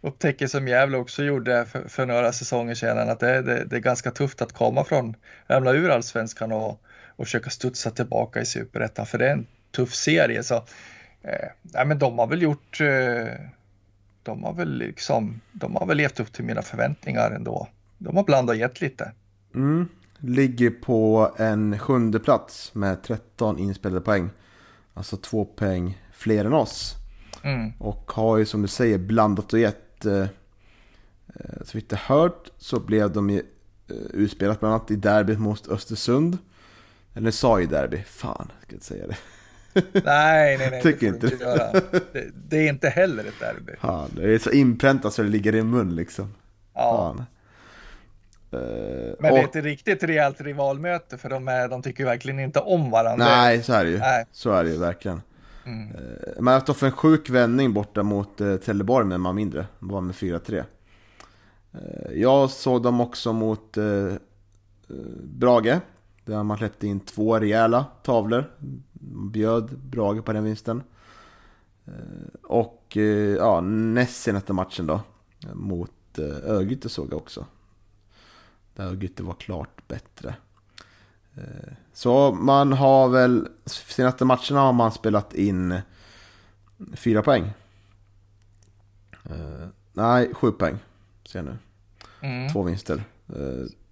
upptäcker som Gävle också gjorde för, för några säsonger sedan att det, det, det, är ganska tufft att komma från, ramla ur allsvenskan och, och försöka studsa tillbaka i superettan för det är en tuff serie. Så, eh, nej, men de har väl gjort, eh, de har väl liksom, de har väl levt upp till mina förväntningar ändå. De har blandat och gett lite. Mm. Ligger på en sjunde plats med 13 inspelade poäng. Alltså två poäng fler än oss. Mm. Och har ju som du säger blandat och gett. Eh, eh så vitt jag hört så blev de ju eh, utspelat bland annat i derbyt mot Östersund. Eller sa ju derby, fan jag ska inte säga det. Nej, nej, nej. Tycker inte det. Göra. Det, det är inte heller ett derby. Fan, det är så inpräntat så det ligger i mun liksom. Ja. Fan. Eh, Men det är inte riktigt rejält rivalmöte för de, är, de tycker verkligen inte om varandra. Nej, så är det ju. Nej. Så är det ju verkligen. Mm. Eh, man har haft en sjuk vändning borta mot eh, Trelleborg med man mindre. Var med 4-3. Jag såg dem också mot Brage. Där man släppte in två rejäla tavlor. Bjöd Brage på den vinsten. Och ja, näst senaste matchen då. Mot Örgryte såg jag också. Där Örgryte var klart bättre. Eh, så man har väl, senaste matcherna har man spelat in fyra poäng. Eh, nej, sju poäng ser jag nu. Mm. Två vinster. Eh,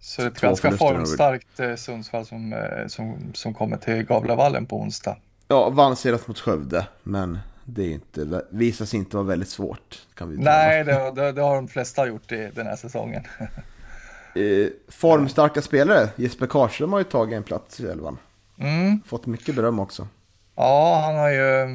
så det är ett ganska formstarkt Sundsvall som, som, som kommer till Gavlavallen på onsdag. Ja, vann senast mot Skövde, men det är inte, visar sig inte vara väldigt svårt. Kan vi Nej, det, det, det, har de flesta gjort i den här säsongen. Eh, formstarka spelare. Jesper Karlström har ju tagit en plats i elvan. Mm. Fått mycket beröm också. Ja, han har ju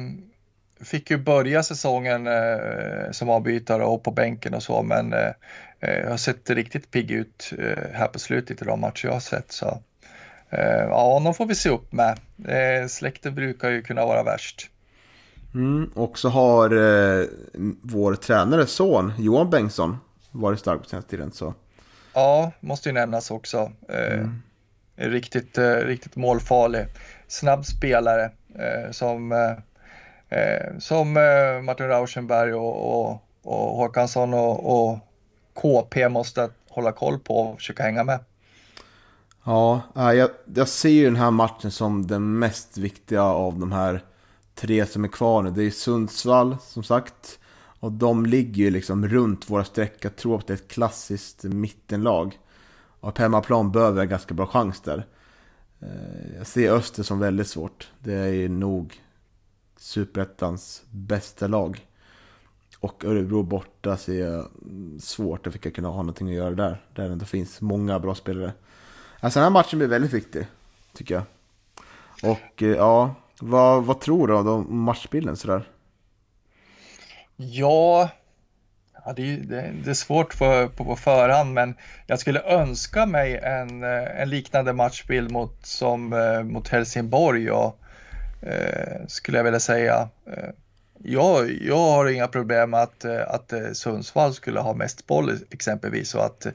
fick ju börja säsongen eh, som avbytare och på bänken och så, men eh, eh har sett riktigt pigg ut eh, här på slutet i de matcher jag har sett. Så, eh, ja, honom får vi se upp med. Eh, släkten brukar ju kunna vara värst. Mm, och så har eh, vår tränare son Johan Bengtsson varit stark på senaste tiden. Så Ja, måste ju nämnas också. Eh, mm. Riktigt, eh, riktigt målfarlig. Snabb spelare eh, som, som Martin Rauschenberg och, och, och Håkansson och, och KP måste hålla koll på och försöka hänga med. Ja, jag, jag ser ju den här matchen som den mest viktiga av de här tre som är kvar nu. Det är Sundsvall som sagt. Och de ligger ju liksom runt våra streck. Jag tror att det är ett klassiskt mittenlag. Och på hemmaplan behöver jag ganska bra chans där. Eh, jag ser Öster som väldigt svårt. Det är nog Superettans bästa lag. Och Örebro borta ser jag svårt att jag kunna ha någonting att göra där. Där det ändå finns många bra spelare. Alltså den här matchen blir väldigt viktig, tycker jag. Och eh, ja, vad, vad tror du om matchbilden sådär? Ja, Ja, det, det, det är svårt på, på, på förhand, men jag skulle önska mig en, eh, en liknande matchbild mot, som eh, mot Helsingborg och eh, skulle jag vilja säga. Eh, jag, jag har inga problem med att, eh, att Sundsvall skulle ha mest boll exempelvis och att,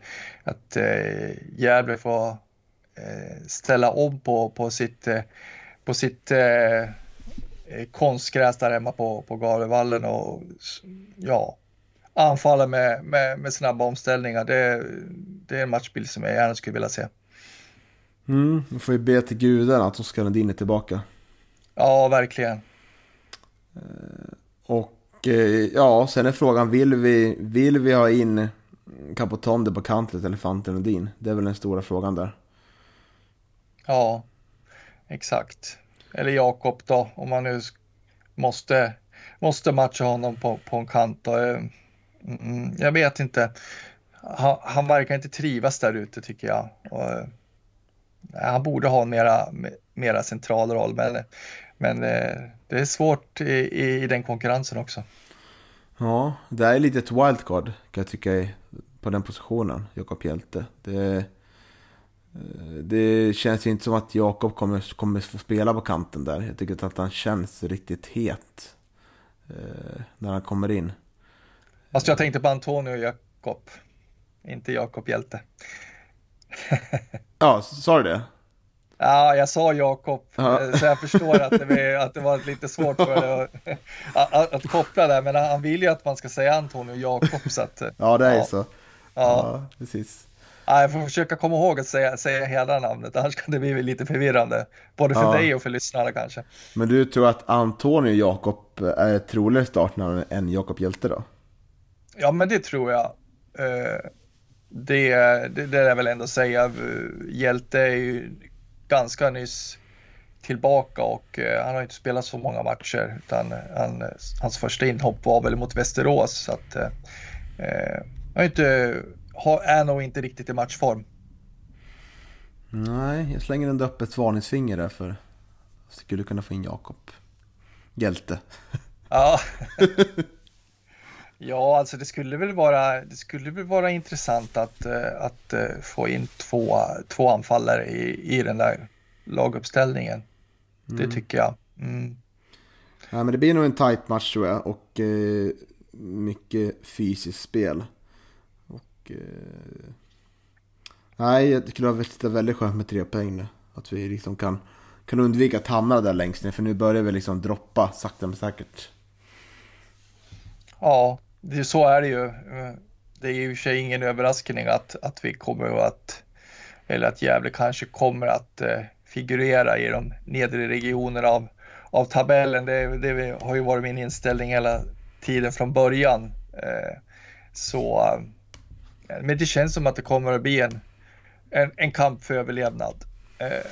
att eh, Gävle får eh, ställa om på, på sitt, på sitt eh, konstgräs där hemma på, på Galevallen och ja, anfalla med, med, med snabba omställningar. Det, det är en matchbild som jag gärna skulle vilja se. Mm, vi får ju be till gudarna att Oskar Lundin är tillbaka. Ja, verkligen. Eh, och eh, ja, sen är frågan, vill vi, vill vi ha in Capotonde på kanten eller Fanten Lundin? Det är väl den stora frågan där. Ja, exakt. Eller Jakob då, om man nu måste, måste matcha honom på, på en kant. Då. Eh, mm, jag vet inte. Han, han verkar inte trivas där ute tycker jag. Och, eh, han borde ha en mera, mera central roll, men, men eh, det är svårt i, i, den konkurrensen också. Ja, det är lite ett wildcard kan jag tycka på den positionen, Jakob Hjälte. Det, det känns inte som att Jakob kommer, kommer få spela på kanten där. Jag tycker att han känns riktigt het när han kommer in. Fast jag tänkte på Antonio Jakob, inte Jakob Hjälte. ja, sa du det? Ja, jag sa Jakob, ja. så jag förstår att det, att det var lite svårt för att, att, att, koppla där, men han vill ju att man ska säga Antonio Jakob. Så att, ja, det är ja. så. Ja. ja, precis. Ja, jag får försöka komma ihåg att säga, säga hela namnet, annars kan det bli lite förvirrande. Både för ja. dig och för lyssnarna kanske. Men du tror att Antonio Jakob är ett troligare startnamn än Jakob Hjälte då? Ja, men det tror jag. Eh, det, det, det är väl ändå säga. Hjälte är ju ganska nyss tillbaka och eh, han har inte spelat så många matcher utan han, hans första inhopp var väl mot Västerås så att eh, han inte, är nog inte riktigt i matchform. Nej, jag slänger ändå upp ett varningsfinger där för skulle kunna få in Jakob. Hjälte. Ja. Ja, alltså det skulle väl vara, det skulle väl vara intressant att, eh, att eh, få in två, två anfallare i, i den där laguppställningen. Mm. Det tycker jag. Mm. Ja, men det blir nog en tight match tror jag och eh, mycket fysiskt spel. Och, eh, nej, det skulle vara väldigt skönt med tre poäng nu. Att vi liksom kan, kan undvika att hamna där längst ner för nu börjar vi liksom droppa sakta men säkert. Ja, det, så är det ju. Det är ju i och för sig ingen överraskning att, att vi kommer att, eller att Gävle kanske kommer att eh, figurera i de nedre regionerna av, av tabellen. Det, det har ju varit min inställning hela tiden från början. Eh, så, eh, men det känns som att det kommer att bli en, en, en kamp för överlevnad. Eh,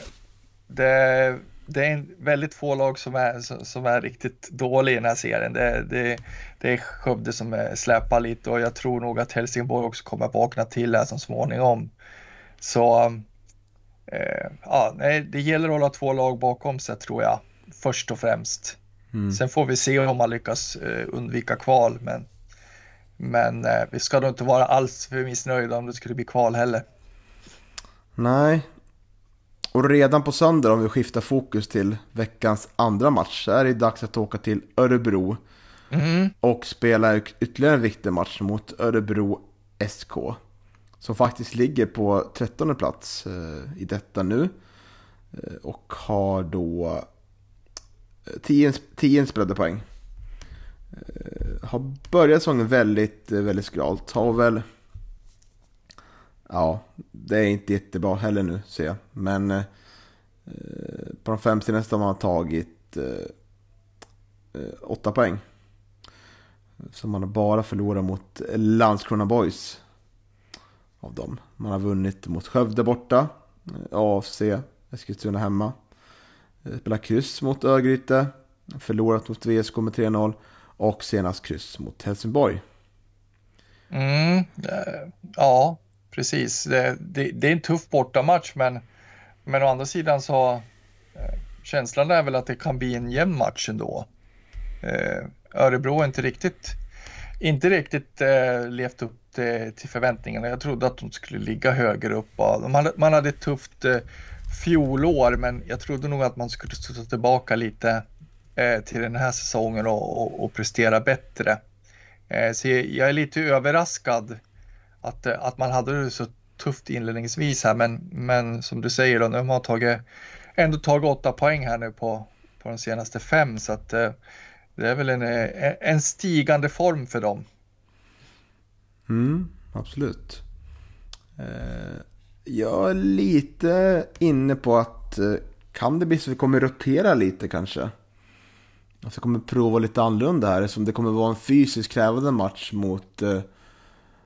det, det är väldigt få lag som är, som är riktigt dåliga i den här serien. Det, det, det är Skövde som släpar lite och jag tror nog att Helsingborg också kommer att vakna till här så småningom. Så eh, ja, det gäller att hålla två lag bakom sig tror jag, först och främst. Mm. Sen får vi se om man lyckas eh, undvika kval, men, men eh, vi ska nog inte vara alls för missnöjda om det skulle bli kval heller. Nej, och redan på söndag om vi skiftar fokus till veckans andra match så är det dags att åka till Örebro. Mm. Och spela ytterligare en viktig match mot Örebro SK. Som faktiskt ligger på 13 plats eh, i detta nu. Eh, och har då 10 eh, inspelade poäng. Har börjat säsongen väldigt, eh, väldigt skralt. Har väl Ja, det är inte jättebra heller nu ser jag. Men eh, eh på de fem senaste har man tagit eh, eh, åtta poäng. Så man har bara förlorat mot Landskrona Boys. Av dem. Man har vunnit mot Skövde borta. AFC, Eskilstuna hemma. Spelat kryss mot Örgryte. Förlorat mot VSK med 3-0. Och senast kryss mot Helsingborg. Mm, eh, ja, precis. Det, det, det, är en tuff bortamatch men, men å andra sidan så eh, känslan är väl att det kan bli en jämn match ändå. Eh, Örebro har inte riktigt inte riktigt levt upp till, till förväntningarna. Jag trodde att de skulle ligga högre upp. Man, hade, man hade ett tufft fjolår, men jag trodde nog att man skulle studsa tillbaka lite Eh, till den här säsongen och, och, och prestera bättre. Eh, så jag är lite överraskad att, eh, att man hade det så tufft inledningsvis här, men, men som du säger, då, de har tagit, ändå tagit åtta poäng här nu på, på de senaste fem, så att det är väl en, en stigande form för dem. Mm, absolut. Jag är lite inne på att kan det bli så att vi kommer rotera lite kanske? Alltså, jag kommer prova lite annorlunda här eftersom det kommer vara en fysiskt krävande match mot eh,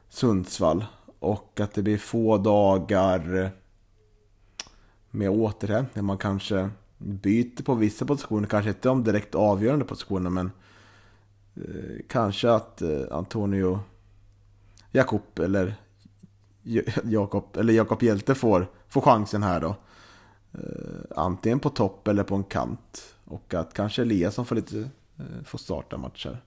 Sundsvall. Och att det blir få dagar eh, med återhämtning. Man kanske byter på vissa positioner, kanske inte de direkt avgörande positionerna men eh, kanske att eh, Antonio Jakob eller Jakob eller Jakob Hjälte får, får chansen här då. Eh, antingen på topp eller på en kant. Och att kanske Eliasson får, lite, eh, får starta matcher.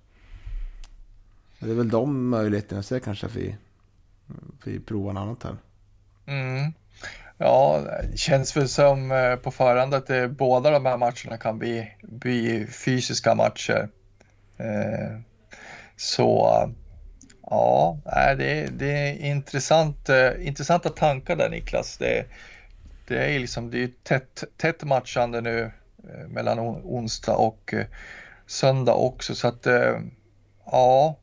Det är väl de möjligheterna jag ser kanske för vi, eh, vi provar något annat här. Mm. Ja, det känns väl som på förhand att det, båda de här matcherna kan bli, bli fysiska matcher. Eh, så ja, det, det är intressant, intressanta tankar där Niklas. Det, det är liksom, det är tätt, tätt matchande nu Eh, mellan onsdag och eh, söndag också. Så att eh, ja,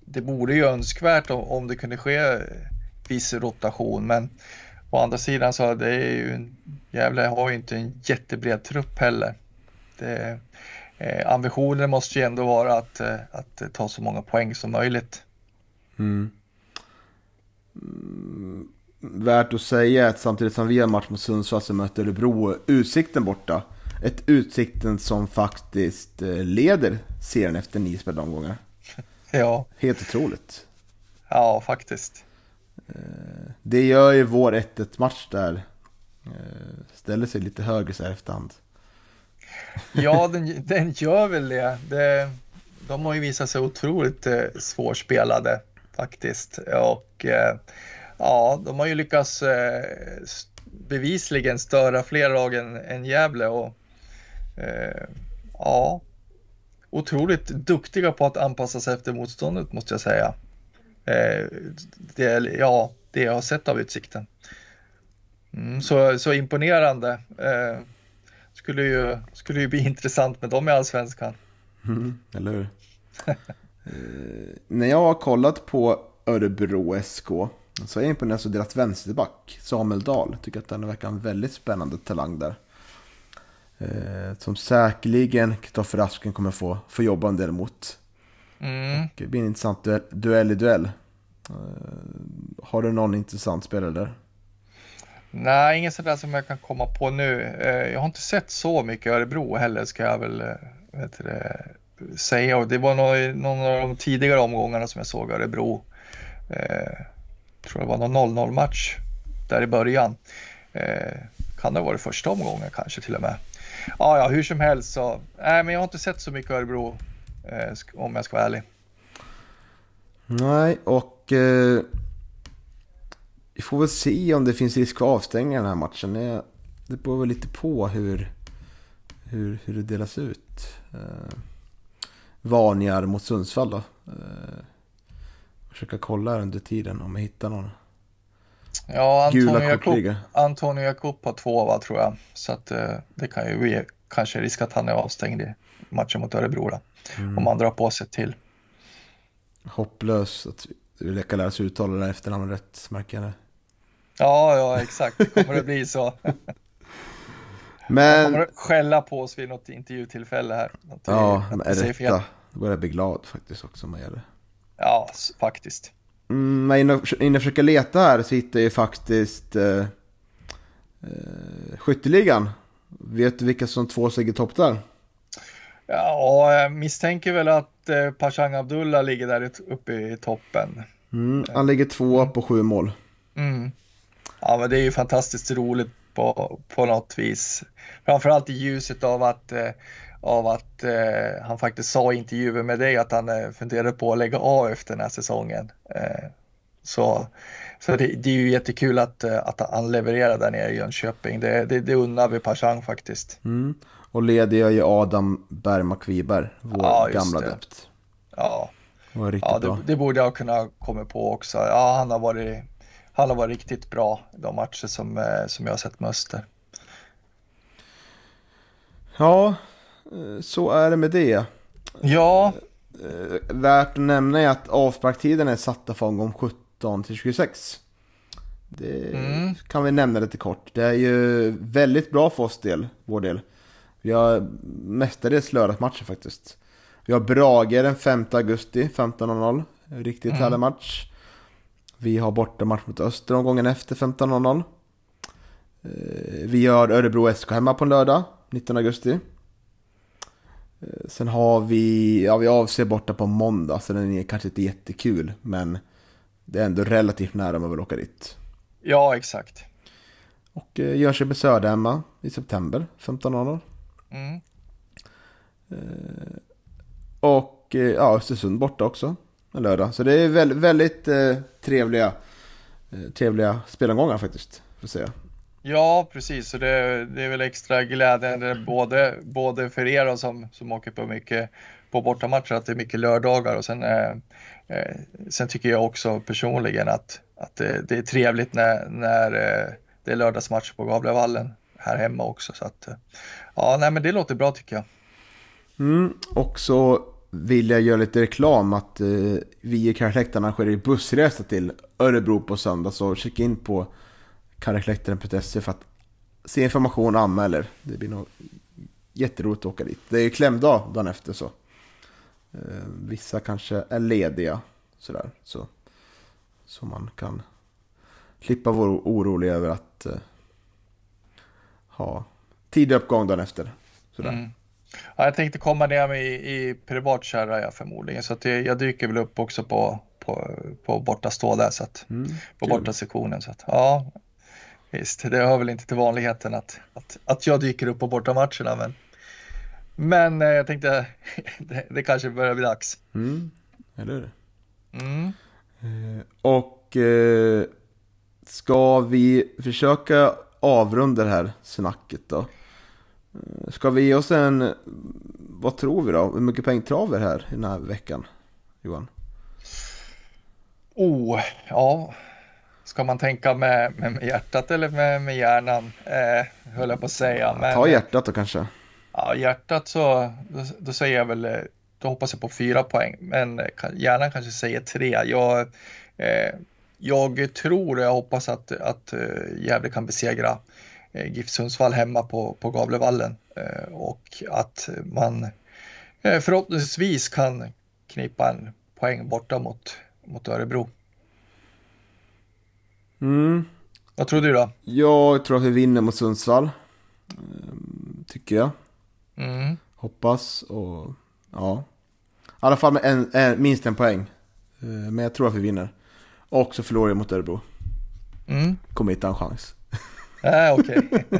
det vore ju önskvärt om, det kunde ske eh, viss rotation. Men å andra sidan så det är ju Gävle har ju inte en jättebred trupp heller. Det, eh, ambitionen måste ju ändå vara att, eh, att ta så många poäng som möjligt. Mm. Värt att säga att samtidigt som vi har match mot Sundsvall så möter Örebro Utsikten borta ett Utsikten som faktiskt eh, leder serien efter nio spelade omgångar. Ja. Helt otroligt. Ja, faktiskt. Eh, det gör ju vår 1-1 match där. Eh, ställer sig lite högre så här efterhand. Ja, den, den gör väl det. det. De har ju visat sig otroligt svårspelade faktiskt. Och ja, de har ju lyckats eh, bevisligen störa fler lag än, än Gävle. Och eh, ja, otroligt duktiga på att anpassa sig efter motståndet måste jag säga. Eh, det, ja, det jag har sett av Utsikten. Mm, så, så imponerande. Eh, skulle, ju, skulle ju bli intressant med dem i Allsvenskan. Mm, eller hur? eh, när jag har kollat på Örebro SK så är jag imponerad av deras vänsterback Samuel Dahl. Tycker att han verkar en väldigt spännande talang där. Eh, som säkerligen Kristoffer Asken kommer få, få jobba en del mot. Mm. Det blir en intressant duell, duell i duell. Eh, har du någon intressant spelare där? Nej, ingen sådär som jag kan komma på nu. Eh, jag har inte sett så mycket Örebro heller ska jag väl eh, vet det, säga. det var någon, någon av de tidigare omgångarna som jag såg Örebro. Tror det var någon 0-0 match där i början. Eh, kan det ha varit första omgången kanske till och med. Ja, ja, hur som helst så. Nej, men jag har inte sett så mycket Örebro eh, om jag ska vara ärlig. Nej, och eh, vi får väl se om det finns risk för avstängning i den här matchen. Det, det beror väl lite på hur, hur, hur det delas ut. Eh, Vanjar mot Sundsvall då. Eh, försöka kolla under tiden om jag hittar någon. Ja, Antonio Jakob, Antonio Jakob har två va, tror jag. Så att, eh, det kan ju bli kanske risk att han är avstängd i matchen mot Örebro då. Mm. Om han drar på sig till. Hopplös att vi leka lära sig uttala det efternamnet rätt, märker jag Ja, ja exakt. Kommer det bli så. Men... Han kommer skälla på oss vid något intervjutillfälle här. Ja, med rätta. Då börjar jag bli glad faktiskt också om man gör det. Ja, faktiskt. Mm, men innan jag försöker leta här så hittar jag faktiskt eh, eh, skytteligan. Vet du vilka som två ligger topp där? Ja, jag misstänker väl att eh, Pashang Abdullah ligger där uppe i toppen. Mm, han ligger två på sju mål. Mm. Ja, men det är ju fantastiskt roligt på, på något vis. Framförallt i ljuset av att, eh, av att eh, han faktiskt sa i intervjuer med dig att han eh, funderade på att lägga av efter den här säsongen. Eh, så så det, det, är ju jättekul att, eh, att han levererar där nere i Jönköping. Det, det, det unnar vi Pashang faktiskt. Mm. Och leder ju Adam Bergmark Wiberg, vår ja, gamla dept. Ja, ja det, det, borde jag kunna komma på också. Ja, han har varit, han har varit riktigt bra de matcher som, eh, som jag har sett med Öster. Ja, så är det med det. Ja. Värt att nämna är att avsparktiden är satta för omgång 17 till 26. Det mm. kan vi nämna lite kort. Det är ju väldigt bra för oss del, vår del. Vi har mestadels lördagsmatcher faktiskt. Vi har Brage den 5 augusti 15.00. Riktigt mm. härlig match. Vi har borta match mot Öster omgången efter 15.00. Eh, vi har Örebro SK hemma på en lördag 19 augusti. Eh, sen har vi, ja vi avser borta på måndag så den är kanske inte jättekul men det är ändå relativt nära om man vill åka dit. Ja, exakt. Och eh, Jönköping Söder hemma i september 15.00. Mm. Eh, och eh, ja, Östersund borta också en lördag. Så det är väldigt, väldigt eh, trevliga, eh, trevliga spelomgångar faktiskt. Får säga. Ja, precis. Så det, det, är väl extra glädjande både, både för er som, som åker på mycket på bortamatcher att det är mycket lördagar och sen, eh, eh, sen tycker jag också personligen att, att det, det är trevligt när, när eh, det är lördagsmatch på Gavlevallen här hemma också. Så att, ja, nej, men det låter bra tycker jag. Mm, och så vill jag göra lite reklam att eh, vi i Karakläktarna arrangerar bussresa till Örebro på söndag. Så checka in på karakläktaren.se för att se information och anmäler. Det blir nog jätteroligt att åka dit. Det är ju klämdag dagen efter så. Eh, vissa kanske är lediga sådär. Så, så man kan slippa vara orolig över att eh, ha tidig uppgång dagen efter. Sådär. Mm. Ja, jag tänkte komma ner med i, i privat kärra jag förmodligen. Så att jag, dyker väl upp också på, på, på borta stå där. Så att, mm, på borta sektionen. Så att, ja, visst, det hör väl inte till vanligheten att, att, att jag dyker upp på borta matcherna. Men, men eh, jag tänkte det, det kanske börjar bli dags. Mm, eller hur? Mm. Eh, och eh, ska vi försöka avrunda det här snacket då? Eh, ska vi ge oss en, vad tror vi då? Hur mycket poäng traver här i den här veckan, Johan? Oh, ja. Ska man tänka med, med hjärtat eller med, med hjärnan? Eh, höll jag på att säga. Men, Ta hjärtat då kanske. Ja, hjärtat så, då, då, säger jag väl, då hoppas jag på fyra poäng. Men hjärnan kanske säger tre. Jag, eh, jag tror och jag hoppas att, att eh, Gävle kan besegra eh, GIF Sundsvall hemma på, på Gavlevallen eh, och att man förhoppningsvis kan knipa en poäng borta mot, mot Örebro. Mm. Vad tror du då? Jag tror att vi vinner mot Sundsvall. Tycker jag. Mm. Hoppas och ja. I alla fall med en, en, minst en poäng. Men jag tror att vi vinner. Och så förlorar jag mot Örebro. Mm. Kommer inte ha en chans. Nej, okej.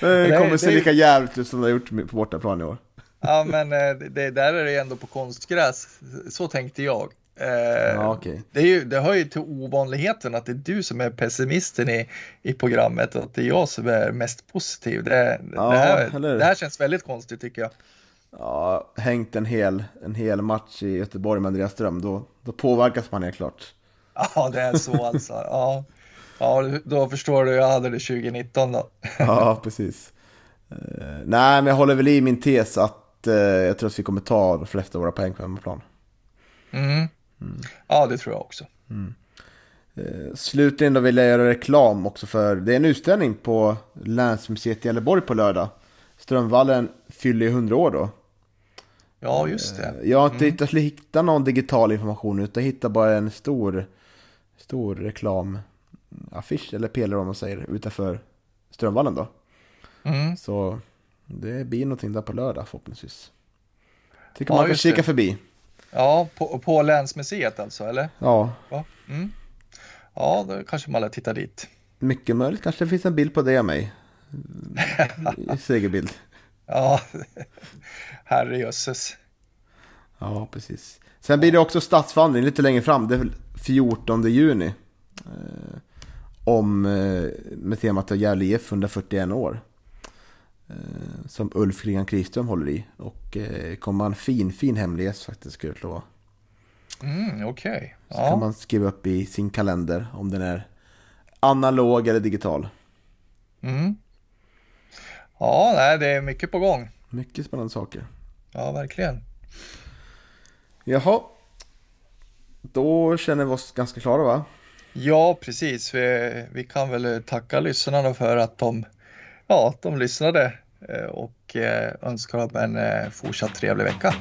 det kommer se lika jävligt ut som det har gjort på bortaplan i år. ja, men eh, det, där är det ändå på konstgräs. Så tänkte jag. Eh, ja, okay. det, är ju, det hör ju till ovanligheten att det är du som är pessimisten i, i programmet och att det är jag som är mest positiv. Det, ja, det, här, det här känns väldigt konstigt tycker jag. Ja, hängt en hel, en hel match i Göteborg med Andreas Ström, då, då påverkas man helt klart. Ja, det är så alltså. Ja, ja då förstår du, jag hade det 2019 då. ja, precis. Uh, nej, men jag håller väl i min tes att uh, jag tror att vi kommer ta de flesta av våra poäng på hemmaplan. Mm. Mm. Ja, det tror jag också. Mm. Uh, slutligen då vill jag göra reklam också för, det är en utställning på Länsmuseet i Gävleborg på lördag. Strömvallen fyller 100 år då. Ja, just det. Jag har inte mm. hitta någon digital information utan hittar bara en stor, stor reklamaffisch eller pelare om man säger utanför Strömvallen då. Mm. Så det blir någonting där på lördag förhoppningsvis. Tycker ja, man kan kika det. förbi. Ja, på, på länsmuseet alltså, eller? Ja. Ja, mm. ja då kanske man lär titta dit. Mycket möjligt, kanske det finns en bild på det av mig. Segerbild. Ja, herrejösses. Ja, precis. Sen blir det också stadsvandring lite längre fram. Det är väl 14 juni. Eh, om, eh, med temat Gävle IF 141 år. Eh, som Ulf Klingan Kriström håller i. Och eh, kommer en fin, fin hemresa faktiskt, skulle jag lova. Mm, Okej. Okay. Så ja. kan man skriva upp i sin kalender om den är analog eller digital. Mm. Ja, nej, det är mycket på gång. Mycket spännande saker. Ja, verkligen. Jaha. Då känner vi oss ganska klara va? Ja, precis. Vi, vi kan väl tacka lyssnarna för att de, ja, de lyssnade eh, och eh, önskar dem en eh, fortsatt trevlig vecka.